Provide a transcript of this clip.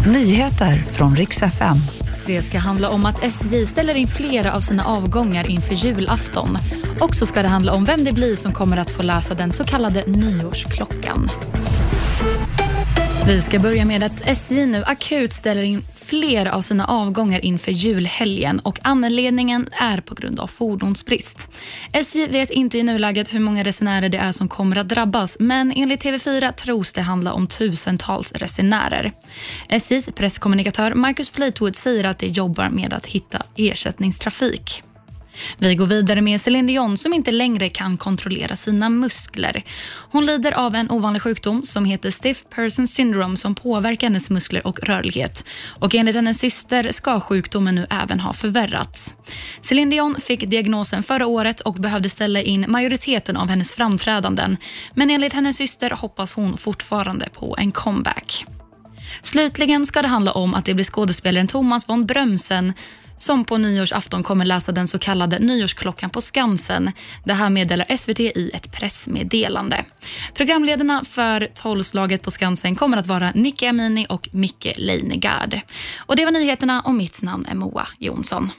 Nyheter från riks FM. Det ska handla om att SJ ställer in flera av sina avgångar inför julafton. Och så ska det handla om vem det blir som kommer att få läsa den så kallade nyårsklockan. Vi ska börja med att SJ nu akut ställer in fler av sina avgångar inför julhelgen och anledningen är på grund av fordonsbrist. SJ vet inte i nuläget hur många resenärer det är som kommer att drabbas men enligt TV4 tros det handla om tusentals resenärer. SJs presskommunikatör Marcus Fleetwood säger att de jobbar med att hitta ersättningstrafik. Vi går vidare med Céline Dion som inte längre kan kontrollera sina muskler. Hon lider av en ovanlig sjukdom som heter stiff person syndrome som påverkar hennes muskler och rörlighet. Och enligt hennes syster ska sjukdomen nu även ha förvärrats. Céline Dion fick diagnosen förra året och behövde ställa in majoriteten av hennes framträdanden. Men enligt hennes syster hoppas hon fortfarande på en comeback. Slutligen ska det handla om att det blir skådespelaren Thomas von Brömsen som på nyårsafton kommer läsa den så kallade nyårsklockan på Skansen. Det här meddelar SVT i ett pressmeddelande. Programledarna för tolvslaget på Skansen kommer att vara Nicky Amini och Micke Leijnegard. Och Det var nyheterna och mitt namn är Moa Jonsson.